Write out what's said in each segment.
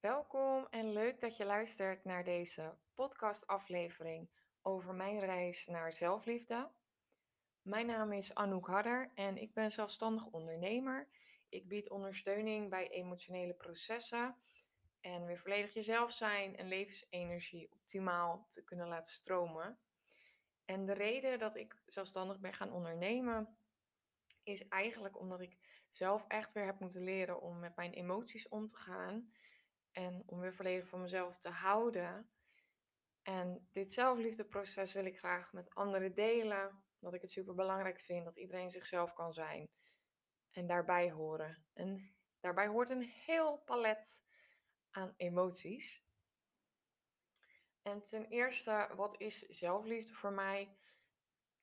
Welkom en leuk dat je luistert naar deze podcastaflevering over mijn reis naar zelfliefde. Mijn naam is Anouk Harder en ik ben zelfstandig ondernemer. Ik bied ondersteuning bij emotionele processen en weer volledig jezelf zijn en levensenergie optimaal te kunnen laten stromen. En de reden dat ik zelfstandig ben gaan ondernemen is eigenlijk omdat ik zelf echt weer heb moeten leren om met mijn emoties om te gaan en om weer volledig van mezelf te houden. En dit zelfliefdeproces wil ik graag met anderen delen. Omdat ik het super belangrijk vind dat iedereen zichzelf kan zijn. En daarbij horen. En daarbij hoort een heel palet aan emoties. En ten eerste, wat is zelfliefde voor mij?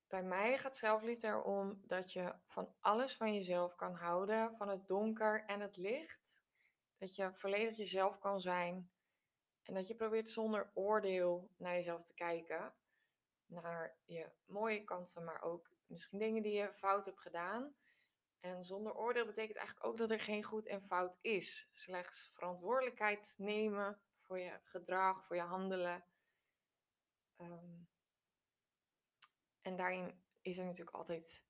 Bij mij gaat zelfliefde erom dat je van alles van jezelf kan houden, van het donker en het licht. Dat je volledig jezelf kan zijn. En dat je probeert zonder oordeel naar jezelf te kijken. Naar je mooie kanten, maar ook misschien dingen die je fout hebt gedaan. En zonder oordeel betekent eigenlijk ook dat er geen goed en fout is. Slechts verantwoordelijkheid nemen voor je gedrag, voor je handelen. Ehm, en daarin is er natuurlijk altijd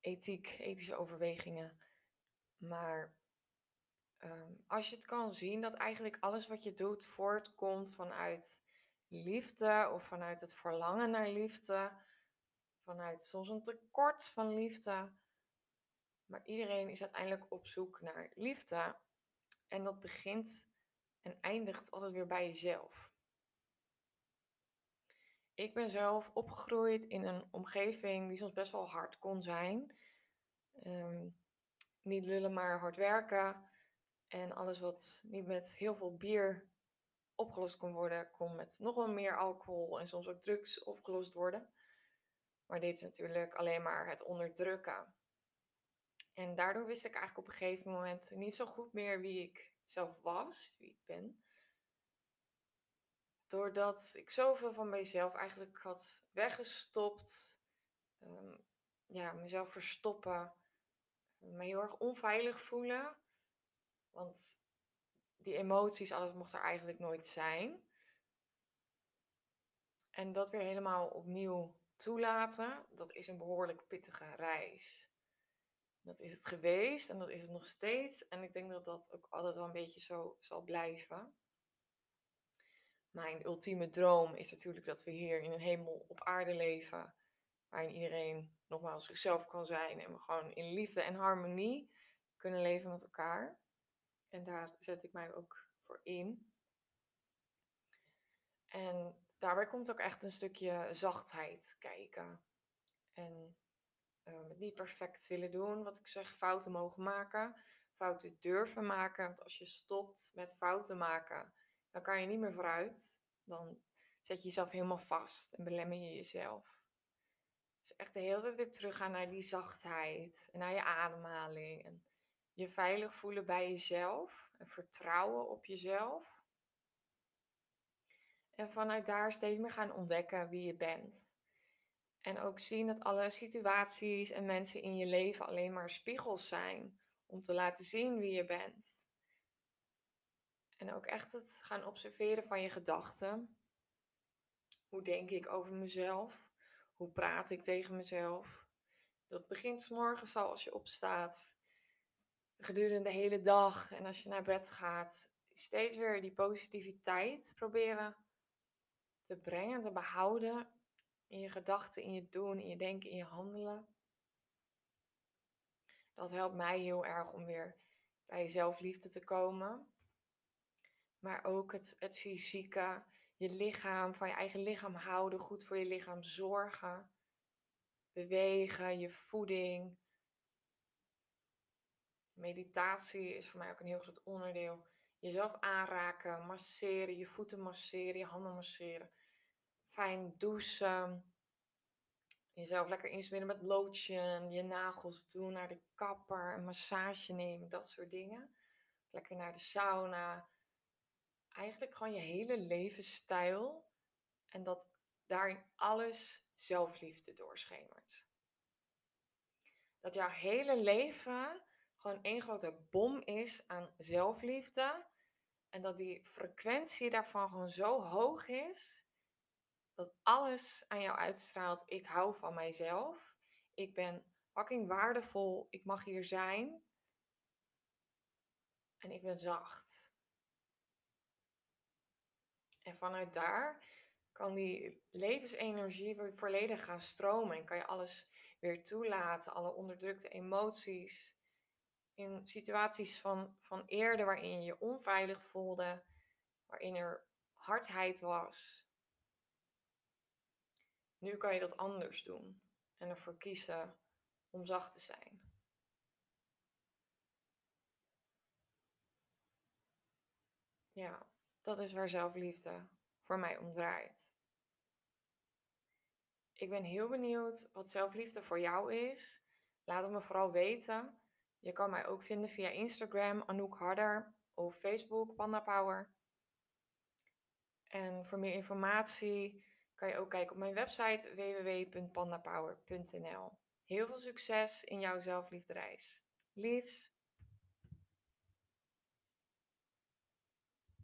ethiek, ethische overwegingen. Maar Ehm, als je het kan zien dat eigenlijk alles wat je doet voortkomt vanuit liefde of vanuit het verlangen naar liefde, vanuit soms een tekort van liefde. Maar iedereen is uiteindelijk op zoek naar liefde. En dat begint en eindigt altijd weer bij jezelf. Ik ben zelf opgegroeid in een omgeving die soms best wel hard kon zijn. Ehm, niet lullen, maar hard werken. En alles wat niet met heel veel bier opgelost kon worden, kon met nog wel meer alcohol en soms ook drugs opgelost worden. Maar dit is natuurlijk alleen maar het onderdrukken. En daardoor wist ik eigenlijk op een gegeven moment niet zo goed meer wie ik zelf was, wie ik ben. Doordat ik zoveel van mezelf eigenlijk had weggestopt, ehm, ja, mezelf verstoppen, me heel erg onveilig voelen. Want die emoties, alles mocht er eigenlijk nooit zijn. En dat weer helemaal opnieuw toelaten, dat is een behoorlijk pittige reis. Dat is het geweest en dat is het nog steeds. En ik denk dat dat ook altijd wel een beetje zo zal blijven. Mijn ultieme droom is natuurlijk dat we hier in een hemel op aarde leven. Waarin iedereen nogmaals zichzelf kan zijn. En we gewoon in liefde en harmonie kunnen leven met elkaar. En daar zet ik mij ook voor in. En daarbij komt ook echt een stukje zachtheid kijken. En uh, het niet perfect willen doen. Wat ik zeg, fouten mogen maken. Fouten durven maken. Want als je stopt met fouten maken, dan kan je niet meer vooruit. Dan zet je jezelf helemaal vast en belemmer je jezelf. Dus echt de hele tijd weer teruggaan naar die zachtheid. En naar je ademhaling. En je veilig voelen bij jezelf en vertrouwen op jezelf. En vanuit daar steeds meer gaan ontdekken wie je bent. En ook zien dat alle situaties en mensen in je leven alleen maar spiegels zijn om te laten zien wie je bent. En ook echt het gaan observeren van je gedachten. Hoe denk ik over mezelf? Hoe praat ik tegen mezelf? Dat begint morgens al als je opstaat gedurende de hele dag en als je naar bed gaat, steeds weer die positiviteit proberen te brengen, te behouden in je gedachten, in je doen, in je denken, in je handelen. Dat helpt mij heel erg om weer bij zelfliefde te komen. Maar ook het, het fysieke, je lichaam, van je eigen lichaam houden, goed voor je lichaam zorgen. Bewegen, je voeding, Meditatie is voor mij ook een heel groot onderdeel. Jezelf aanraken, masseren, je voeten masseren, je handen masseren. Fijn douchen. Jezelf lekker insmeren met lotion, je nagels doen, naar de kapper, een massage nemen, dat soort dingen. Lekker naar de sauna. Eigenlijk gewoon je hele levensstijl. En dat daarin alles zelfliefde doorschemert. Dat jouw hele leven gewoon één grote bom is aan zelfliefde. En dat die frequentie daarvan gewoon zo hoog is, dat alles aan jou uitstraalt. Ik hou van mijzelf. Ik ben fucking waardevol. Ik mag hier zijn. En ik ben zacht. En vanuit daar kan die levensenergie volledig gaan stromen. En kan je alles weer toelaten. Alle onderdrukte emoties. In situaties van, van eerder waarin je je onveilig voelde. Waarin er hardheid was. Nu kan je dat anders doen. En ervoor kiezen om zacht te zijn. Ja, dat is waar zelfliefde voor mij om draait. Ik ben heel benieuwd wat zelfliefde voor jou is. Laat het me vooral weten. Je kan mij ook vinden via Instagram, Anouk Harder, of Facebook, Panda Power. En voor meer informatie kan je ook kijken op mijn website www.pandapower.nl. Heel veel succes in jouw zelfliefdereis. Liefs!